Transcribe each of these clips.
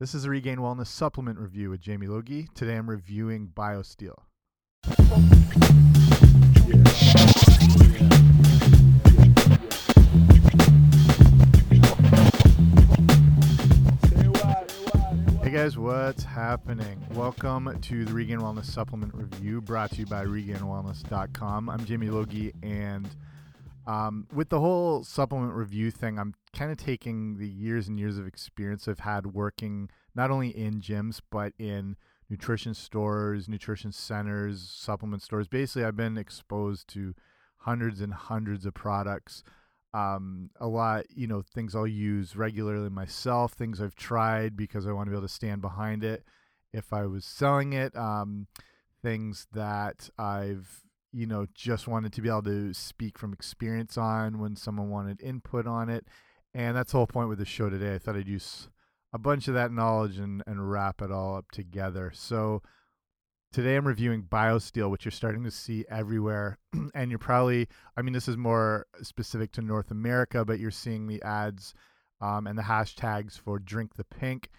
This is a Regained Wellness supplement review with Jamie Logie. Today I'm reviewing BioSteel. Hey guys, what's happening? Welcome to the Regained Wellness Supplement Review brought to you by regainedwellness.com. I'm Jamie Logie, and um, with the whole supplement review thing, I'm kind of taking the years and years of experience I've had working not only in gyms, but in nutrition stores, nutrition centers, supplement stores. Basically, I've been exposed to hundreds and hundreds of products um, a lot, you know, things I'll use regularly myself, things I've tried because I want to be able to stand behind it if I was selling it, um, things that I've, you know, just wanted to be able to speak from experience on when someone wanted input on it. And that's the whole point with the show today. I thought I'd use a bunch of that knowledge and, and wrap it all up together. So, Today I'm reviewing BioSteel, which you're starting to see everywhere. and you're probably, I mean, this is more specific to North America, but you're seeing the ads um, and the hashtags for Drink the Pink.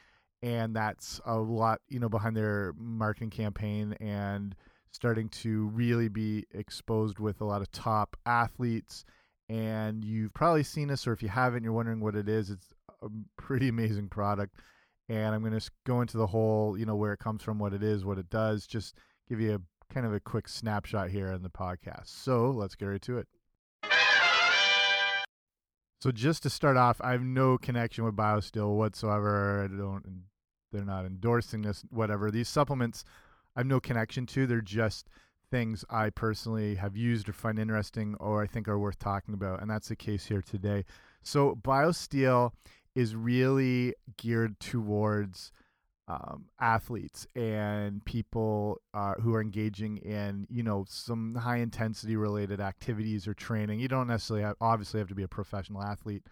And that's a lot, you know, behind their marketing campaign and starting to really be exposed with a lot of top athletes. And you've probably seen this, or if you haven't, you're wondering what it is. It's a pretty amazing product and I'm going to go into the whole, you know, where it comes from, what it is, what it does, just give you a kind of a quick snapshot here in the podcast. So let's get right to it. So just to start off, I have no connection with BioSteel whatsoever. I don't. They're not endorsing this. Whatever these supplements, I have no connection to. They're just things I personally have used or find interesting or I think are worth talking about, and that's the case here today. So BioSteel is really geared towards um, athletes and people uh, who are engaging in you know some high intensity related activities or training. You don't necessarily have, obviously have to be a professional athlete,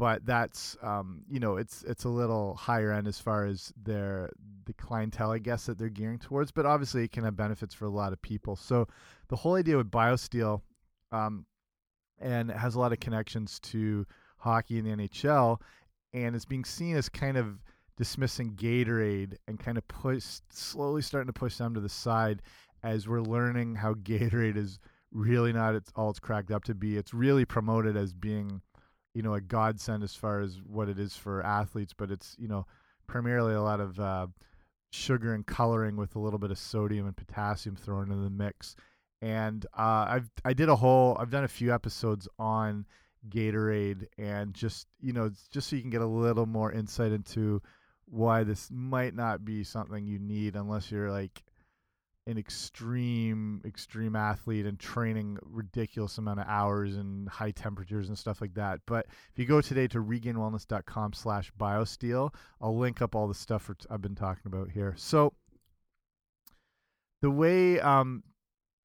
but that's um, you know it's it's a little higher end as far as their the clientele I guess that they're gearing towards. But obviously it can have benefits for a lot of people. So the whole idea with BioSteel, um, and it has a lot of connections to hockey and the NHL and it's being seen as kind of dismissing Gatorade and kind of push slowly starting to push them to the side as we're learning how Gatorade is really not it's all it's cracked up to be. It's really promoted as being, you know, a godsend as far as what it is for athletes, but it's you know primarily a lot of uh, sugar and coloring with a little bit of sodium and potassium thrown into the mix. And uh, I've I did a whole I've done a few episodes on Gatorade and just you know just so you can get a little more insight into why this might not be something you need unless you're like an extreme extreme athlete and training ridiculous amount of hours and high temperatures and stuff like that. But if you go today to regainedwellness.com slash biosteel i'll link up all the stuff i've been talking about here. So the way um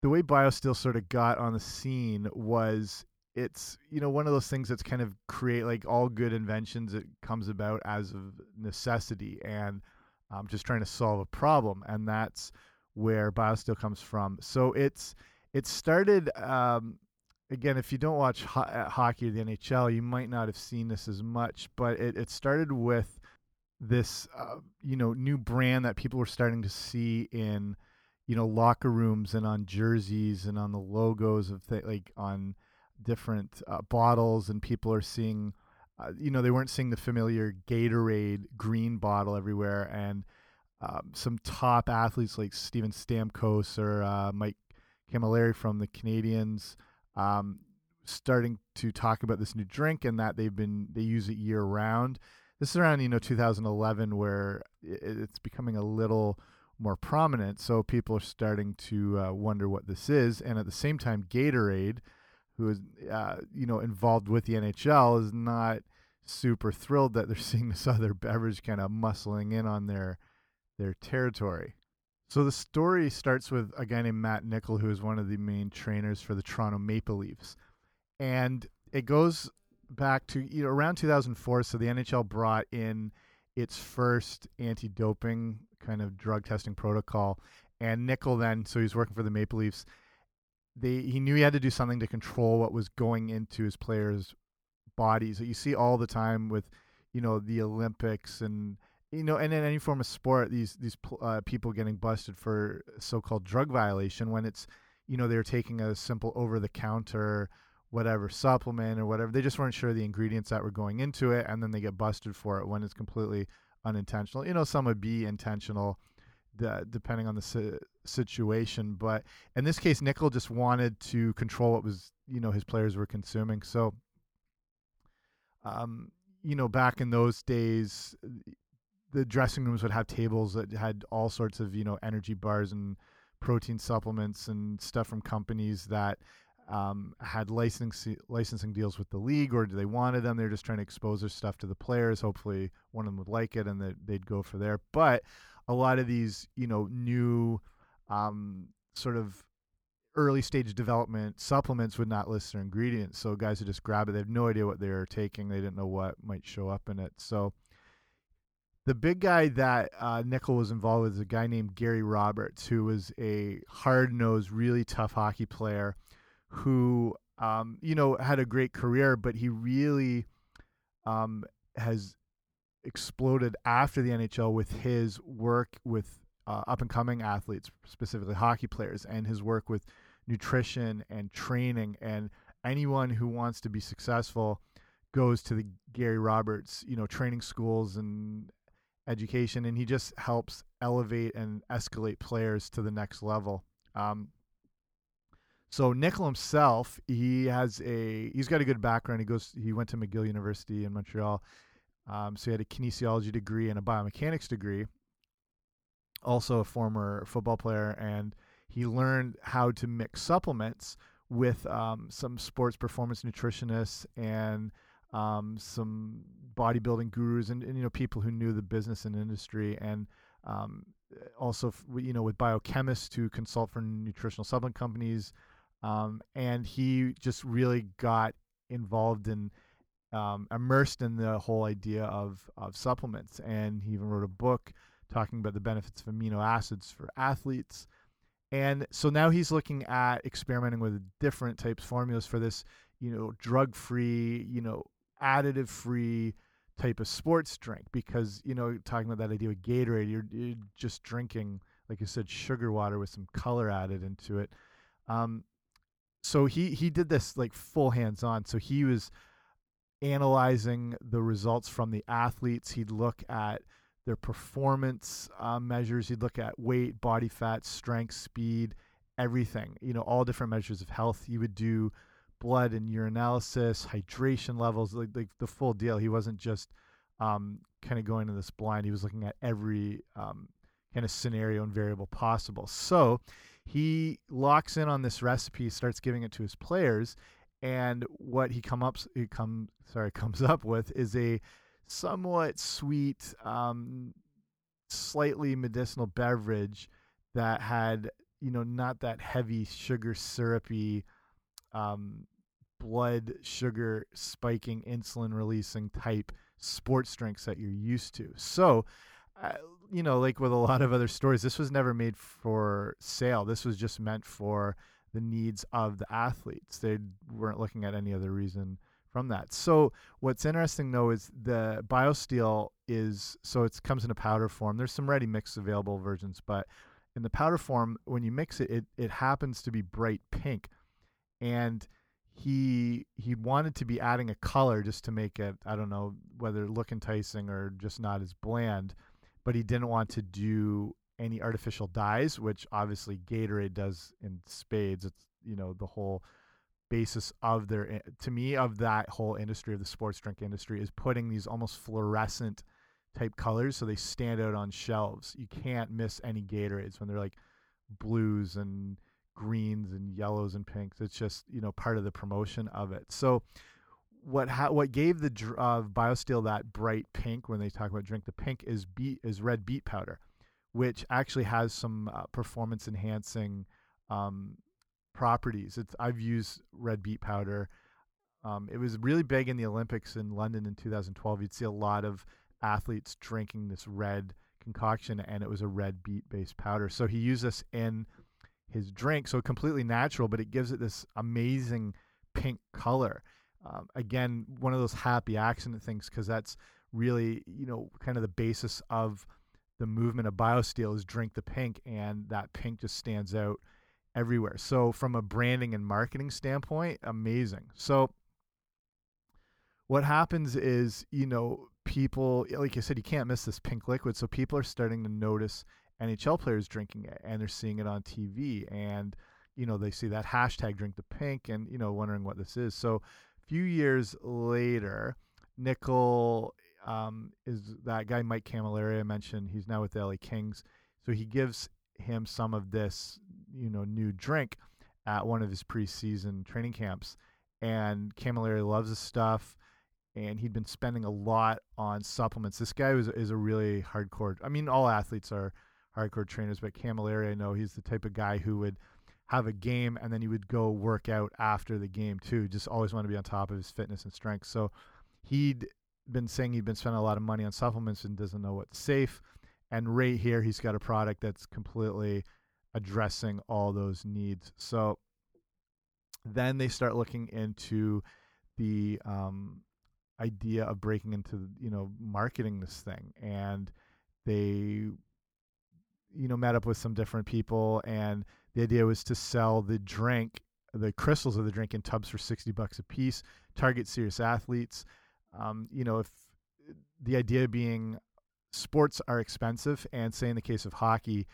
the way biosteel sort of got on the scene was it's you know one of those things that's kind of create like all good inventions it comes about as of necessity and um, just trying to solve a problem. And that's where biosteel comes from. So it's it started um, again if you don't watch ho uh, hockey or the nhl you might not have seen this as much but it, it started with this uh, you know new brand that people were starting to see in you know locker rooms and on jerseys and on the logos of like on different uh, bottles, and people are seeing, uh, you know, they weren't seeing the familiar Gatorade green bottle everywhere, and um, some top athletes like Steven Stamkos or uh, Mike Cammalleri from the Canadiens um, starting to talk about this new drink and that they've been they use it year round. This is around you know 2011 where it's becoming a little more prominent, so people are starting to uh, wonder what this is, and at the same time, Gatorade who is uh, you know involved with the NHL is not super thrilled that they're seeing this other beverage kind of muscling in on their their territory. So the story starts with a guy named Matt Nichol, who is one of the main trainers for the Toronto Maple Leafs, and it goes back to you know around 2004. So the NHL brought in its first anti-doping kind of drug testing protocol, and Nichol then so he's working for the Maple Leafs they he knew he had to do something to control what was going into his players' bodies. That you see all the time with, you know, the Olympics and you know, and in any form of sport, these these uh, people getting busted for so-called drug violation when it's, you know, they're taking a simple over-the-counter whatever supplement or whatever. They just weren't sure the ingredients that were going into it, and then they get busted for it when it's completely unintentional. You know, some would be intentional, depending on the si situation. But in this case, Nichol just wanted to control what was you know his players were consuming. So, um, you know, back in those days, the dressing rooms would have tables that had all sorts of you know energy bars and protein supplements and stuff from companies that um, had licensing licensing deals with the league, or they wanted them? They're just trying to expose their stuff to the players. Hopefully, one of them would like it, and that they'd go for there. But a lot of these, you know, new um, sort of early stage development supplements would not list their ingredients. So guys would just grab it. They have no idea what they're taking. They didn't know what might show up in it. So the big guy that uh, Nichol was involved with is a guy named Gary Roberts, who was a hard nosed, really tough hockey player who, um, you know, had a great career, but he really um, has exploded after the NHL with his work with uh, up and coming athletes, specifically hockey players, and his work with nutrition and training. And anyone who wants to be successful goes to the Gary Roberts, you know, training schools and education, and he just helps elevate and escalate players to the next level. Um, so Nichol himself, he has a he's got a good background. He goes he went to McGill University in Montreal. Um, so he had a kinesiology degree and a biomechanics degree. Also a former football player, and he learned how to mix supplements with um, some sports performance nutritionists and um, some bodybuilding gurus and, and, you know people who knew the business and industry and um, also you know with biochemists to consult for nutritional supplement companies um, and he just really got involved in um, immersed in the whole idea of of supplements, and he even wrote a book talking about the benefits of amino acids for athletes. And so now he's looking at experimenting with different types formulas for this, you know, drug-free, you know, additive-free type of sports drink because you know talking about that idea of Gatorade, you're, you're just drinking, like you said, sugar water with some color added into it. Um, so he he did this like full hands on. So he was analyzing the results from the athletes. He'd look at their performance uh, measures. He'd look at weight, body fat, strength, speed, everything. You know, all different measures of health. He would do blood and urinalysis, hydration levels, like, like the full deal. He wasn't just um, kind of going to this blind. He was looking at every um, kind of scenario and variable possible. So he locks in on this recipe, starts giving it to his players, and what he come up he come sorry comes up with is a somewhat sweet, um, slightly medicinal beverage that had you know not that heavy sugar syrupy um, blood sugar spiking insulin releasing type sports drinks that you're used to so uh, you know, like with a lot of other stories, this was never made for sale. This was just meant for the needs of the athletes. They weren't looking at any other reason from that. So what's interesting though is the BioSteel is so it comes in a powder form. There's some ready mix available versions, but in the powder form, when you mix it, it it happens to be bright pink, and he he wanted to be adding a color just to make it I don't know whether look enticing or just not as bland but he didn't want to do any artificial dyes, which obviously Gatorade does in spades. It's you know the whole basis of their eh, to me of that whole industry of the sports drink industry is putting these almost fluorescent type colors so they stand out on shelves. You can't miss any Gatorades when they're like blues and greens and yellows and pinks. It's just you know part of the promotion of it. So what what gave the uh, BioSteel that bright pink when they talk about drink the pink is beet is red beet powder, which actually has some uh, performance enhancing um, properties. It's I've used red beet powder. Um, it was really big in the Olympics in London in 2012. You'd see a lot of athletes drinking this red concoction, and it was a red beet based powder. So he used this in his drink, so completely natural, but it gives it this amazing pink color um, again, one of those happy accident things because that's really, you know, kind of the basis of the movement of BioSteel is drink the pink, and that pink just stands out everywhere. So from a branding and marketing standpoint, amazing. So what happens is, you know, people, like I said, you can't miss this pink liquid. So people are starting to notice NHL players drinking it and they're seeing it on TV and, you know, they see that hashtag drink the pink and, you know, wondering what this is. So a few years later, Nichol um, is that guy Mike Cammalleri mentioned. He's now with the LA Kings. So he gives him some of this, you know, new drink at one of his preseason training camps. And Cammalleri loves the stuff, and he'd been spending a lot on supplements. This guy was is a really hardcore. I mean, all athletes are hardcore trainers, but Cammalleri, I know he's the type of guy who would have a game and then he would go work out after the game too. Just always want to be on top of his fitness and strength. So he'd been saying he'd been spending a lot of money on supplements and doesn't know what's safe. And right here, he's got a product that's completely addressing all those needs. So then they start looking into the um, idea of breaking into you know marketing this thing, and they you know met up with some different people, and the idea was to sell the drink, the crystals of the drink in tubs for sixty bucks a piece. Target serious athletes. Um, you know if the idea being sports are expensive, and say in the case of hockey,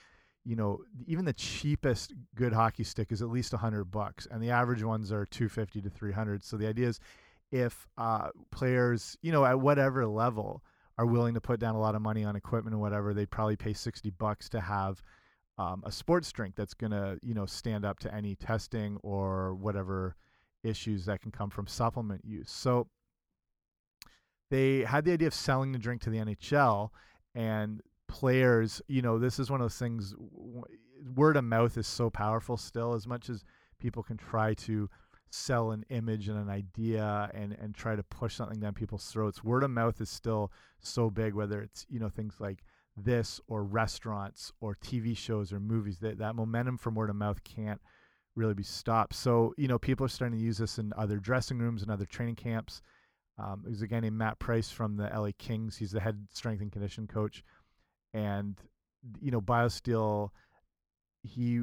you know, even the cheapest good hockey stick is at least a hundred bucks, and the average ones are two fifty to three hundred. So the idea is, if uh, players, you know, at whatever level, are willing to put down a lot of money on equipment and whatever, they'd probably pay sixty bucks to have um, a sports drink that's gonna, you know, stand up to any testing or whatever issues that can come from supplement use. So they had the idea of selling the drink to the NHL and players, you know, this is one of those things. Word of mouth is so powerful still, as much as people can try to sell an image and an idea and and try to push something down people's throats. Word of mouth is still so big, whether it's you know things like this or restaurants or TV shows or movies. That that momentum from word of mouth can't really be stopped. So you know people are starting to use this in other dressing rooms and other training camps. Um, there's a guy named Matt Price from the LA Kings. He's the head strength and condition coach, and you know BioSteel. He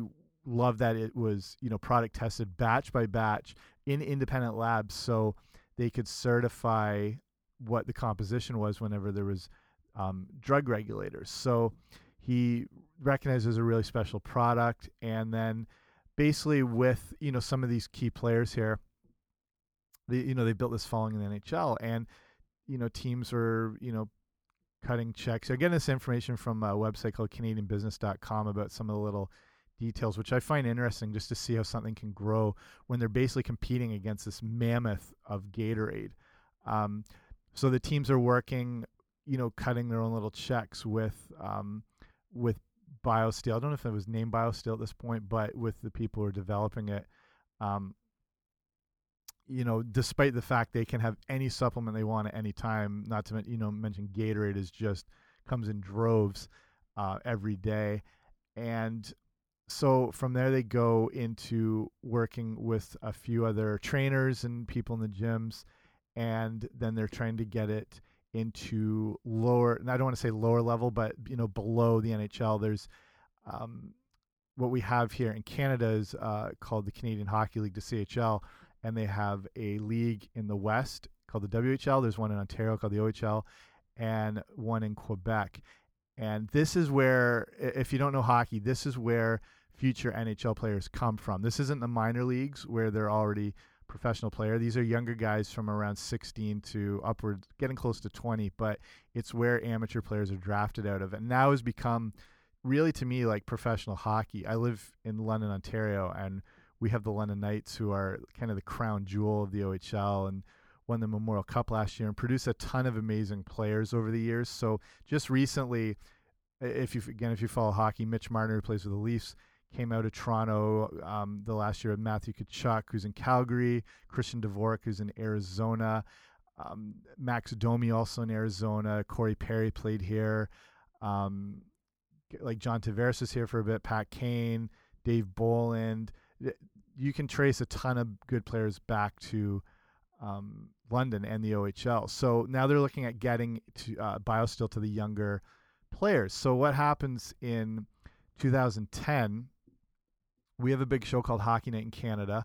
loved that it was you know product tested batch by batch in independent labs, so they could certify what the composition was whenever there was um, drug regulators. So he recognized as a really special product, and then basically with you know some of these key players here they you know they built this following in the NHL, and you know teams are you know cutting checks. Again, this information from a website called CanadianBusiness.com about some of the little details, which I find interesting just to see how something can grow when they're basically competing against this mammoth of Gatorade. Um, so the teams are working, you know, cutting their own little checks with um, with BioSteel. I don't know if it was named BioSteel at this point, but with the people who are developing it. Um, you know, despite the fact they can have any supplement they want at any time, not to you know mention Gatorade is just comes in droves uh, every day, and so from there they go into working with a few other trainers and people in the gyms, and then they're trying to get it into lower. And I don't want to say lower level, but you know below the NHL. There's um, what we have here in Canada is uh, called the Canadian Hockey League, the CHL and they have a league in the West called the WHL. There's one in Ontario called the OHL, and one in Quebec. And this is where, if you don't know hockey, this is where future NHL players come from. This isn't the minor leagues where they're already professional player. These are younger guys from around 16 to upward, getting close to 20, but it's where amateur players are drafted out of. And now has become really to me like professional hockey. I live in London, Ontario, and we have the London Knights, who are kind of the crown jewel of the OHL and won the Memorial Cup last year and produced a ton of amazing players over the years. So just recently, if you again if you follow hockey, Mitch Marner, who plays with the Leafs, came out of Toronto um, the last year Matthew Tkachuk, who's in Calgary, Christian Dvorak, who's in Arizona, um, Max Domi also in Arizona, Corey Perry played here, um, like John Tavares is here for a bit, Pat Kane, Dave Bolland you can trace a ton of good players back to um, London and the OHL. So now they're looking at getting to uh, BioSteel to the younger players. So what happens in 2010? We have a big show called Hockey Night in Canada,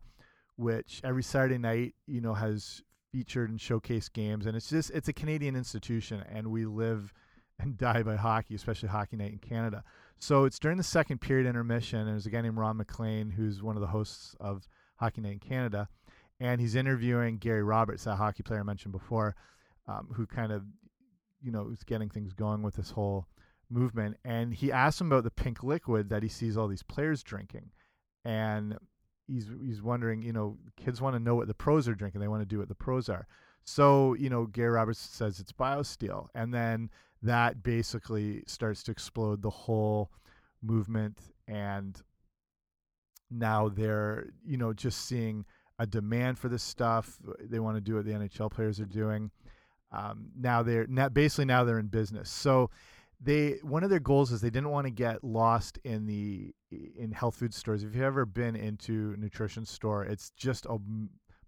which every Saturday night, you know, has featured and showcased games, and it's just it's a Canadian institution, and we live and die by hockey, especially Hockey Night in Canada. So it's during the second period intermission, and there's a guy named Ron MacLean who's one of the hosts of Hockey Night in Canada, and he's interviewing Gary Roberts, that hockey player I mentioned before, um, who kind of, you know, is getting things going with this whole movement. And he asks him about the pink liquid that he sees all these players drinking, and he's he's wondering, you know, kids want to know what the pros are drinking. They want to do what the pros are. So, you know, Gary Roberts says it's BioSteel, and then that basically starts to explode the whole movement and now they're you know just seeing a demand for this stuff. They want to do what the NHL players are doing. Um, now they're basically now they're in business. So they one of their goals is they didn't want to get lost in the in health food stores. If you've ever been into a nutrition store, it's just a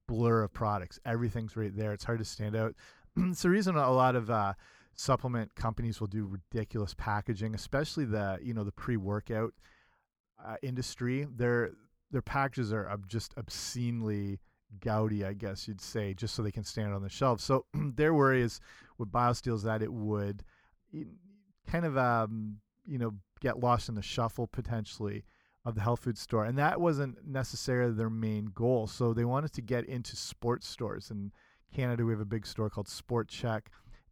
blur of products. Everything's right there. It's hard to stand out. it's the reason a lot of uh, supplement companies will do ridiculous packaging, especially the you know the pre workout uh, industry. Their their packages are just obscenely gaudy, I guess you'd say, just so they can stand on the shelf. So their worry is with BioSteel is that it would kind of um, you know get lost in the shuffle potentially of the health food store, and that wasn't necessarily their main goal. So they wanted to get into sports stores. In Canada, we have a big store called Sport Chek.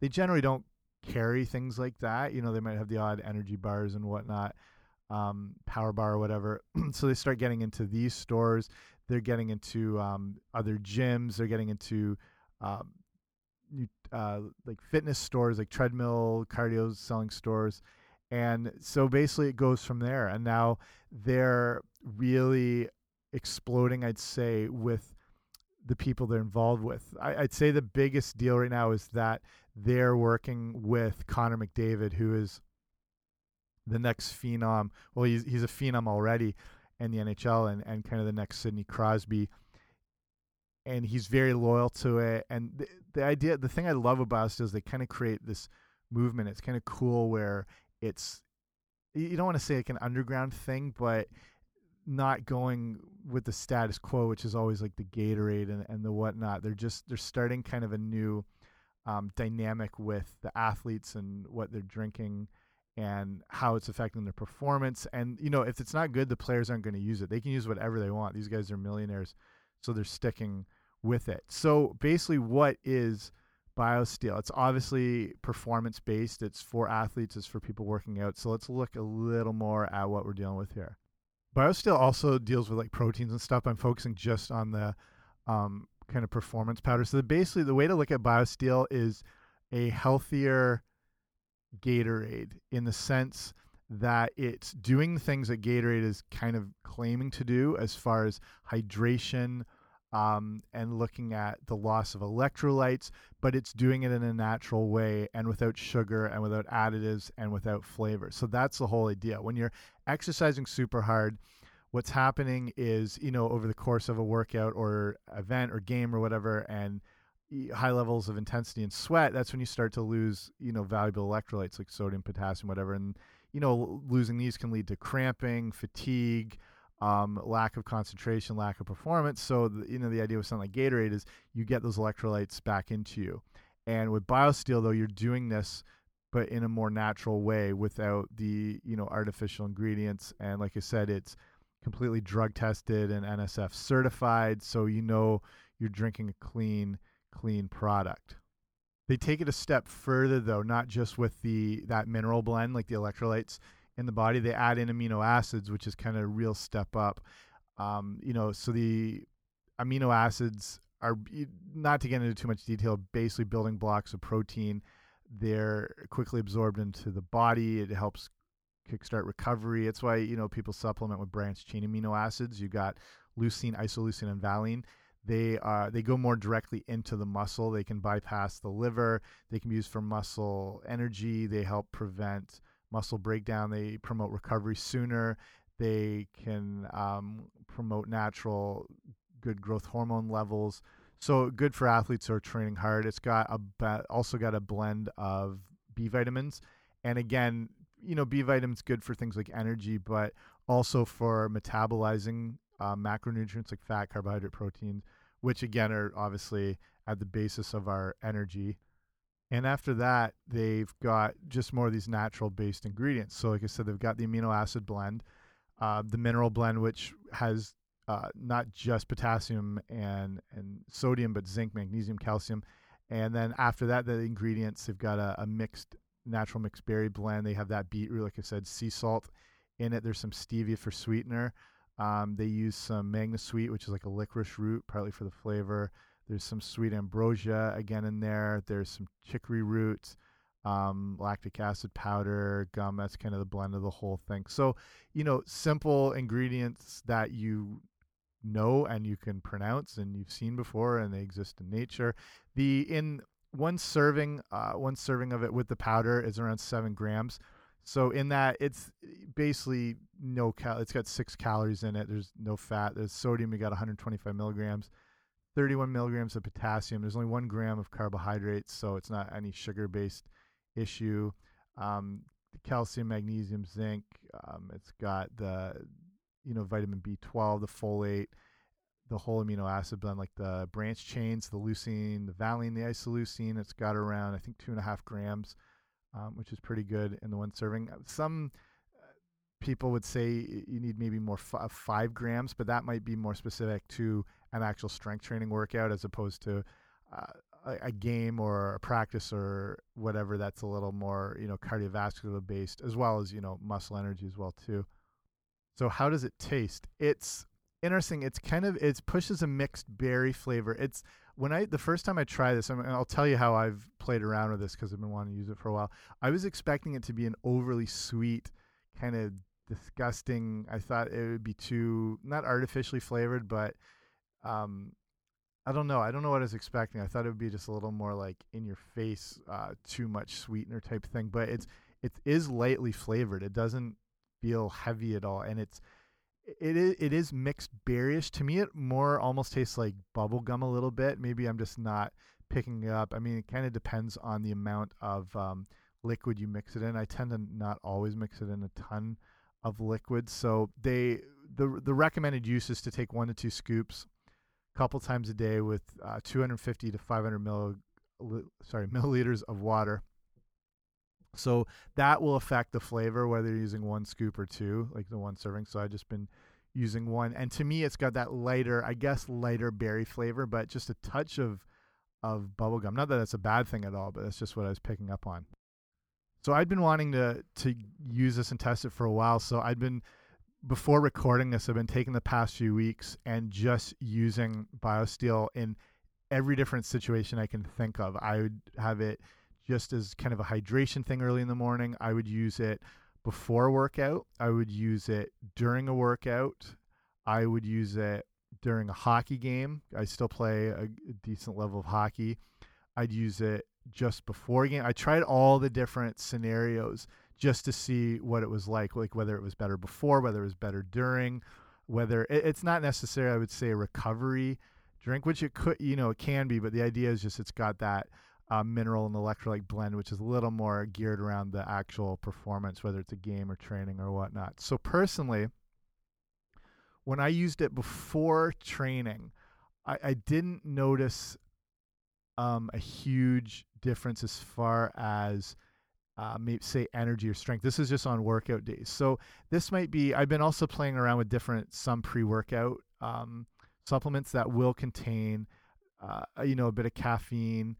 They generally don't carry things like that. You know, they might have the odd energy bars and whatnot um, Power Bar or whatever. so they start getting into these stores. They're getting into um, other gyms. They're getting into um, new, uh, like fitness stores, like treadmill, cardio selling stores. And so basically it goes from there. And now they're really exploding, I'd say, with the people they're involved with. I, would say the biggest deal right now is that they're working with Connor McDavid, who is the next phenom. Well, he's he's a phenom already in the NHL, and and kind of the next Sidney Crosby. And he's very loyal to it. And the, the idea, the thing I love about it is they kind of create this movement. It's kind of cool where it's you don't want to say like an underground thing, but not going with the status quo, which is always like the Gatorade and, and the whatnot. They're just they're starting kind of a new um, dynamic with the athletes and what they're drinking and how it's affecting their performance. And you know, if it's not good, the players aren't going to use it. They can use whatever they want. These guys are millionaires, so they're sticking with it. So basically, what is BioSteel? It's obviously performance based. It's for athletes. It's for people working out. So let's look a little more at what we're dealing with here. BioSteel also deals with like proteins and stuff. I'm focusing just on the um, kind of performance powder. So basically, the way to look at BioSteel is a healthier Gatorade in the sense that it's doing things that Gatorade is kind of claiming to do as far as hydration um, and looking at the loss of electrolytes, but it's doing it in a natural way and without sugar and without additives and without flavor. So that's the whole idea. When you're exercising super hard, what's happening is, you know, over the course of a workout or event or game or whatever, and high levels of intensity and sweat, that's when you start to lose, you know, valuable electrolytes like sodium, potassium, whatever. And, you know, losing these can lead to cramping, fatigue, um, lack of concentration, lack of performance. So, the, you know, the idea with something like Gatorade is you get those electrolytes back into you. And with BioSteel, though, you're doing this, but in a more natural way without the, you know, artificial ingredients. And like I said, it's completely drug tested and NSF certified. So, you know, you're drinking a clean, clean product. They take it a step further though, not just with the that mineral blend like the electrolytes in the body. They add in amino acids, which is kind of a real step up. Um, you know, so the amino acids are not to get into too much detail, basically building blocks of protein. They're quickly absorbed into the body. It helps kickstart recovery. It's why you know people supplement with branched chain amino acids. You got leucine, isoleucine, and valine they are they go more directly into the muscle they can bypass the liver they can be used for muscle energy they help prevent muscle breakdown they promote recovery sooner they can um, promote natural good growth hormone levels So good for athletes who are training hard. It's got a also got a blend of B vitamins, and again, you know, B vitamins good for things like energy, but also for metabolizing uh, macronutrients like fat, carbohydrate, protein, which again are obviously at the basis of our energy. And after that, they've got just more of these natural based ingredients. So, like I said, they've got the amino acid blend, uh, the mineral blend, which has uh, not just potassium and, and sodium, but zinc, magnesium, calcium. And then after that, the ingredients, they've got a, a mixed, natural mixed berry blend. They have that beetroot, like I said, sea salt in it. There's some stevia for sweetener. Um, they use some Magnasweet, which is like a licorice root, partly for the flavor. There's some sweet ambrosia again in there. There's some chicory roots, um, lactic acid powder, gum. That's kind of the blend of the whole thing. So, you know, simple ingredients that you know and you can pronounce and you've seen before and they exist in nature. The in one serving, uh, one serving of it with the powder is around seven grams. So in that, it's basically no cal. It's got six calories in it. There's no fat. There's sodium. You got 125 milligrams, 31 milligrams of potassium. There's only one gram of carbohydrates, so it's not any sugar-based issue. Um, calcium, magnesium, zinc. Um, it's got the you know vitamin B12, the folate, the whole amino acid blend, like the branch chains, the leucine, the valine, the isoleucine. It's got around I think two and a half grams um, which is pretty good in the one serving. Some people would say you need maybe more five grams, but that might be more specific to an actual strength training workout as opposed to uh, a, game or a practice or whatever that's a little more you know cardiovascular based as well as you know muscle energy as well too. So how does it taste? It's interesting. It's kind of it pushes a mixed berry flavor. It's when I the first time I tried this, I I'll tell you how I've played around with this because I've been wanting to use it for a while. I was expecting it to be an overly sweet, kind of disgusting. I thought it would be too not artificially flavored, but um, I don't know. I don't know what I was expecting. I thought it would be just a little more like in your face, uh, too much sweetener type thing. But it's it is lightly flavored. It doesn't feel heavy at all, and it's it is it is mixed berryish. To me, it more almost tastes like bubble gum a little bit. Maybe I'm just not picking it up. I mean, it kind of depends on the amount of um, liquid you mix it in. I tend to not always mix it in a ton of liquid. So they the the recommended use is to take one to two scoops, a couple times a day with uh, 250 to 500 mill sorry milliliters of water. So that will affect the flavor whether you're using one scoop or two, like the one serving. So I've just been using one, and to me, it's got that lighter, I guess, lighter berry flavor, but just a touch of of bubblegum. Not that that's a bad thing at all, but that's just what I was picking up on. So I'd been wanting to to use this and test it for a while. So I'd been before recording this, I've been taking the past few weeks and just using BioSteel in every different situation I can think of. I would have it just as kind of a hydration thing early in the morning. I would use it before workout. I would use it during a workout. I would use it during a hockey game. I still play a decent level of hockey. I'd use it just before game. I tried all the different scenarios just to see what it was like, like whether it was better before, whether it was better during, whether it, it's not necessarily, I would say, a recovery drink, which it could, you know, it can be, but the idea is just it's got that uh, mineral and electrolyte blend, which is a little more geared around the actual performance, whether it's a game or training or whatnot. So personally, when I used it before training, I, I didn't notice um, a huge difference as far as uh, maybe say energy or strength. This is just on workout days. So this might be. I've been also playing around with different some pre-workout um, supplements that will contain, uh, you know, a bit of caffeine,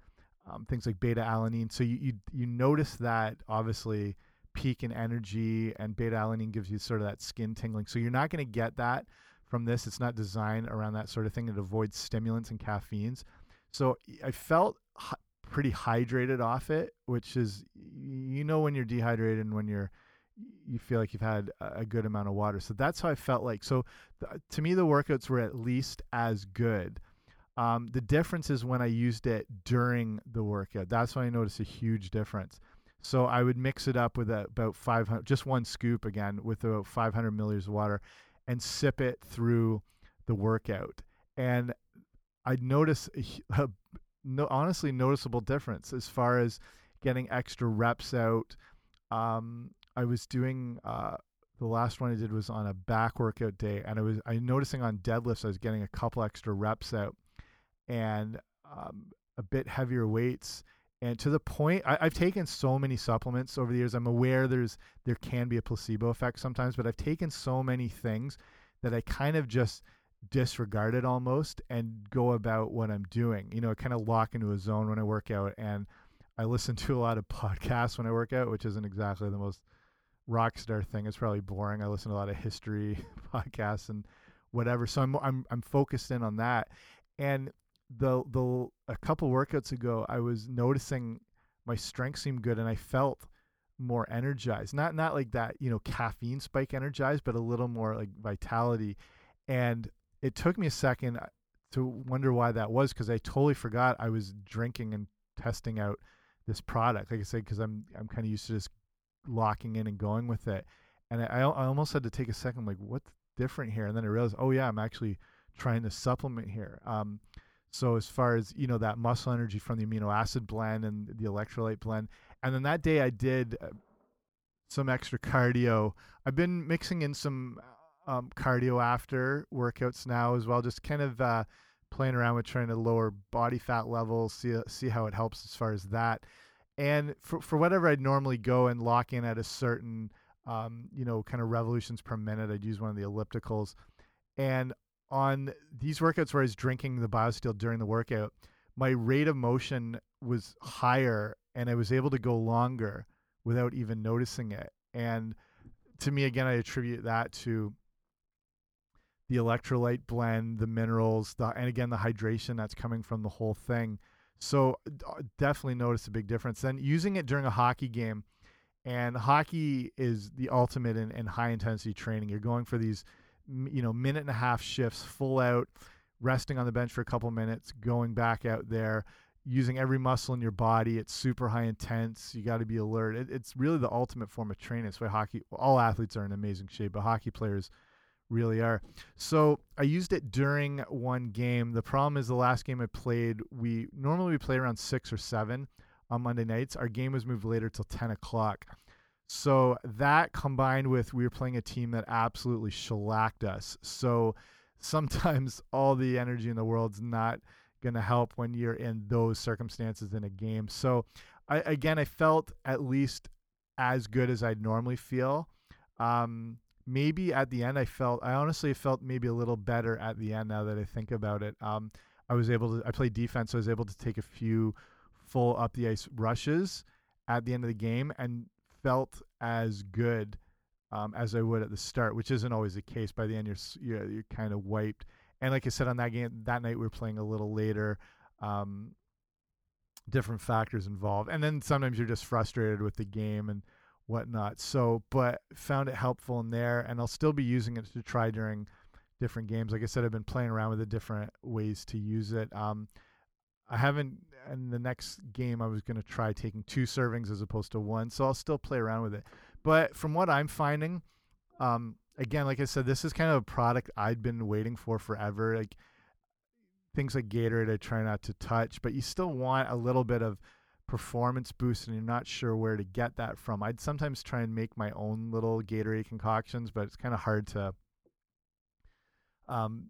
um, things like beta alanine. So you, you you notice that obviously peak in energy, and beta alanine gives you sort of that skin tingling. So you're not going to get that from this. It's not designed around that sort of thing. It avoids stimulants and caffeines. So I felt pretty hydrated off it, which is you know when you're dehydrated and when you're you feel like you've had a good amount of water. So that's how I felt like. So to me, the workouts were at least as good. Um, the difference is when I used it during the workout. That's when I noticed a huge difference. So I would mix it up with a, about 500, just one scoop again, with about 500 milliliters of water, and sip it through the workout. And I'd notice a, a no, honestly noticeable difference as far as getting extra reps out. Um, I was doing uh, the last one I did was on a back workout day, and I was I noticing on deadlifts I was getting a couple extra reps out, and um, a bit heavier weights. And to the point, I, I've taken so many supplements over the years. I'm aware there's there can be a placebo effect sometimes, but I've taken so many things that I kind of just disregard it almost and go about what I'm doing. You know, I kind of lock into a zone when I work out. And I listen to a lot of podcasts when I work out, which isn't exactly the most rock star thing. It's probably boring. I listen to a lot of history podcasts and whatever. So I'm I'm I'm focused in on that. And the the a couple workouts ago, I was noticing my strength seemed good, and I felt more energized. Not not like that, you know, caffeine spike energized, but a little more like vitality. And it took me a second uh, to wonder why that was because I totally forgot I was drinking and testing out this product. Like I said, because I'm I'm kind of used to just locking in and going with it. And I, I almost had to take a second, like, what's different here? And then I realized, oh yeah, I'm actually trying to supplement here. Um, so as far as you know, that muscle energy from the amino acid blend and the electrolyte blend, and then that day I did uh, some extra cardio. I've been mixing in some um, cardio after workouts now as well, just kind of uh, playing around with trying to lower body fat levels, see see how it helps as far as that. And for for whatever I'd normally go and lock in at a certain um, you know kind of revolutions per minute, I'd use one of the ellipticals. And on these workouts where I was drinking the BioSteel during the workout, my rate of motion was higher and I was able to go longer without even noticing it. And to me, again, I attribute that to the electrolyte blend, the minerals, the, and again, the hydration that's coming from the whole thing. So uh, definitely notice a big difference. Then using it during a hockey game, and hockey is the ultimate in, in high intensity training. You're going for these you know minute and a half shifts full out resting on the bench for a couple minutes going back out there using every muscle in your body it's super high intense you got to be alert it, it's really the ultimate form of training that's why hockey all athletes are in amazing shape but hockey players really are so i used it during one game the problem is the last game i played we normally we play around six or seven on monday nights our game was moved later till 10 o'clock so that combined with we were playing a team that absolutely shellacked us. So sometimes all the energy in the world's not going to help when you're in those circumstances in a game. So I, again, I felt at least as good as I'd normally feel. Um, maybe at the end, I felt, I honestly felt maybe a little better at the end now that I think about it. Um, I was able to, I played defense, so I was able to take a few full up the ice rushes at the end of the game. And felt as good um, as I would at the start, which isn't always the case. By the end, you're you're, you're kind of wiped. And like I said on that game, that night we were playing a little later. Um, different factors involved, and then sometimes you're just frustrated with the game and whatnot. So, but found it helpful in there, and I'll still be using it to try during different games. Like I said, I've been playing around with the different ways to use it. Um, I haven't in the next game I was going to try taking two servings as opposed to one, so I'll still play around with it. But from what I'm finding, um, again, like I said, this is kind of a product I'd been waiting for forever. Like things like Gatorade, I try not to touch, but you still want a little bit of performance boost, and you're not sure where to get that from. I'd sometimes try and make my own little Gatorade concoctions, but it's kind of hard to um,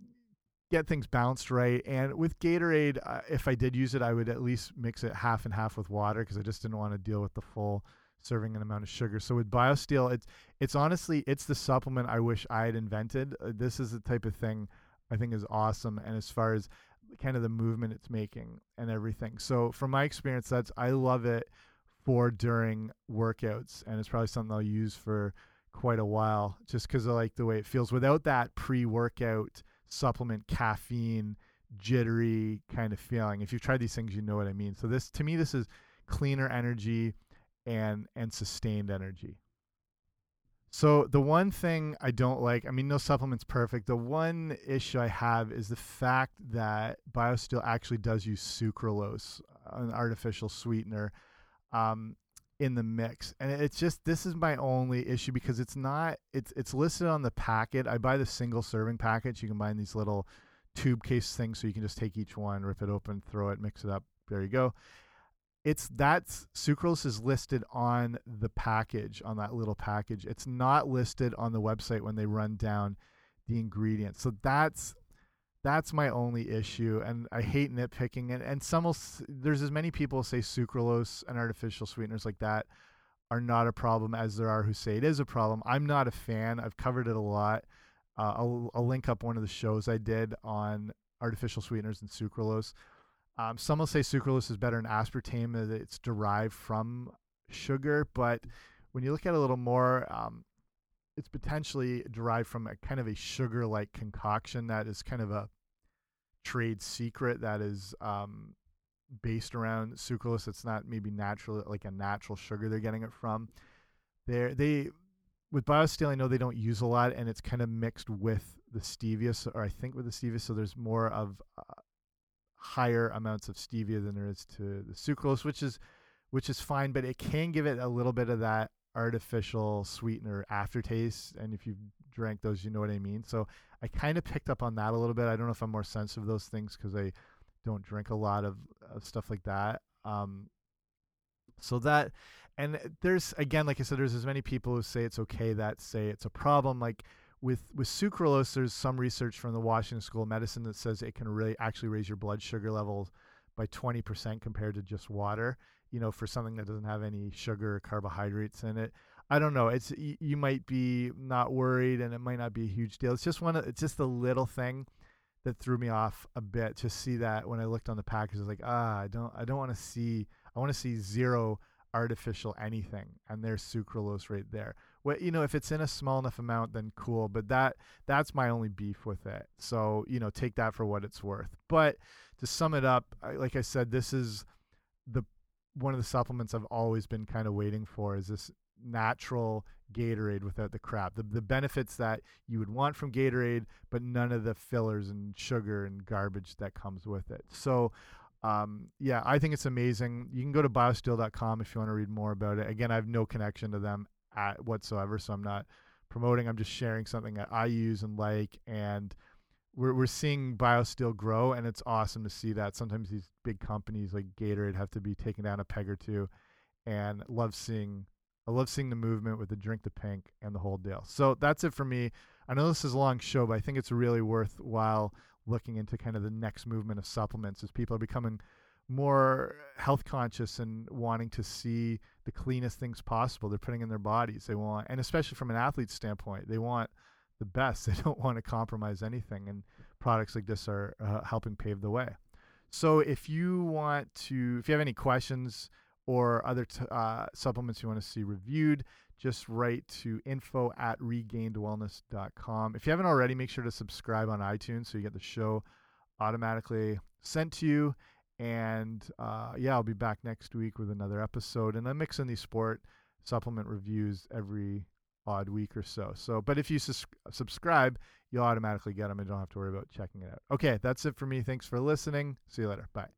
get things balanced right. And with Gatorade, uh, if I did use it, I would at least mix it half and half with water because I just didn't want to deal with the full serving and amount of sugar. So with BioSteel, it's it's honestly it's the supplement I wish I had invented. Uh, this is the type of thing I think is awesome. And as far as kind of the movement it's making and everything. So from my experience, that's I love it for during workouts, and it's probably something I'll use for quite a while just because I like the way it feels without that pre-workout supplement caffeine jittery kind of feeling. If you've tried these things, you know what I mean. So this to me this is cleaner energy and and sustained energy. So the one thing I don't like, I mean no supplement's perfect. The one issue I have is the fact that BioSteel actually does use sucralose, an artificial sweetener. Um, in the mix and it's just this is my only issue because it's not it's it's listed on the packet i buy the single serving packets you can buy these little tube case things, so you can just take each one, rip it open, throw it, mix it up. There you go. It's that's sucralose is listed on the package on that little package. It's not listed on the website when they run down the ingredients. So that's that's my only issue, and I hate nitpicking. And and some will there's as many people say sucralose and artificial sweeteners like that are not a problem as there are who say it is a problem. I'm not a fan. I've covered it a lot. Uh, I'll, I'll link up one of the shows I did on artificial sweeteners and sucralose. Um, some will say sucralose is better than aspartame, that it's derived from sugar, but when you look at it a little more, um, it's potentially derived from a kind of a sugar like concoction that is kind of a trade secret that is um, based around sucralose. It's not maybe natural, like a natural sugar they're getting it from. They're, they with BioSteel, I know they don't use a lot, and it's kind of mixed with the stevia, or I think with the stevia, so there's more of uh, higher amounts of stevia than there is to the sucralose, which is which is fine, but it can give it a little bit of that artificial sweetener aftertaste. And if you've drank those, you know what I mean. So I kind of picked up on that a little bit. I don't know if I'm more sensitive to those things because I don't drink a lot of, of stuff like that. Um, so that, and there's again, like I said, there's as many people who say it's okay that say it's a problem. Like with with sucralose, there's some research from the Washington School of Medicine that says it can really actually raise your blood sugar levels by 20% compared to just water. You know, for something that doesn't have any sugar or carbohydrates in it. I don't know. It's you might be not worried, and it might not be a huge deal. It's just one. Of, it's just a little thing that threw me off a bit to see that when I looked on the package, I was like, ah, I don't, I don't want to see. I want to see zero artificial anything, and there's sucralose right there. Well, you know, if it's in a small enough amount, then cool. But that that's my only beef with it. So you know, take that for what it's worth. But to sum it up, like I said, this is the one of the supplements I've always been kind of waiting for. Is this natural Gatorade without the crap. The the benefits that you would want from Gatorade, but none of the fillers and sugar and garbage that comes with it. So um, yeah, I think it's amazing. You can go to biosteel.com if you want to read more about it. Again, I have no connection to them at whatsoever, so I'm not promoting. I'm just sharing something that I use and like, and we're we're seeing BioSteel grow, and it's awesome to see that. Sometimes these big companies like Gatorade have to be taken down a peg or two, and love seeing I love seeing the movement with the drink the pink and the whole deal. So that's it for me. I know this is a long show, but I think it's really worthwhile looking into kind of the next movement of supplements as people are becoming more health conscious and wanting to see the cleanest things possible they're putting in their bodies. They want, and especially from an athlete's standpoint, they want the best. They don't want to compromise anything, and products like this are uh, helping pave the way. So if you want to, if you have any questions, or other uh, supplements you want to see reviewed, just write to info at regainedwellness.com. If you haven't already, make sure to subscribe on iTunes so you get the show automatically sent to you. And uh, yeah, I'll be back next week with another episode. And I'm mixing these sport supplement reviews every odd week or so. So, but if you sus subscribe, you'll automatically get them and don't have to worry about checking it out. Okay, that's it for me. Thanks for listening. See you later. Bye.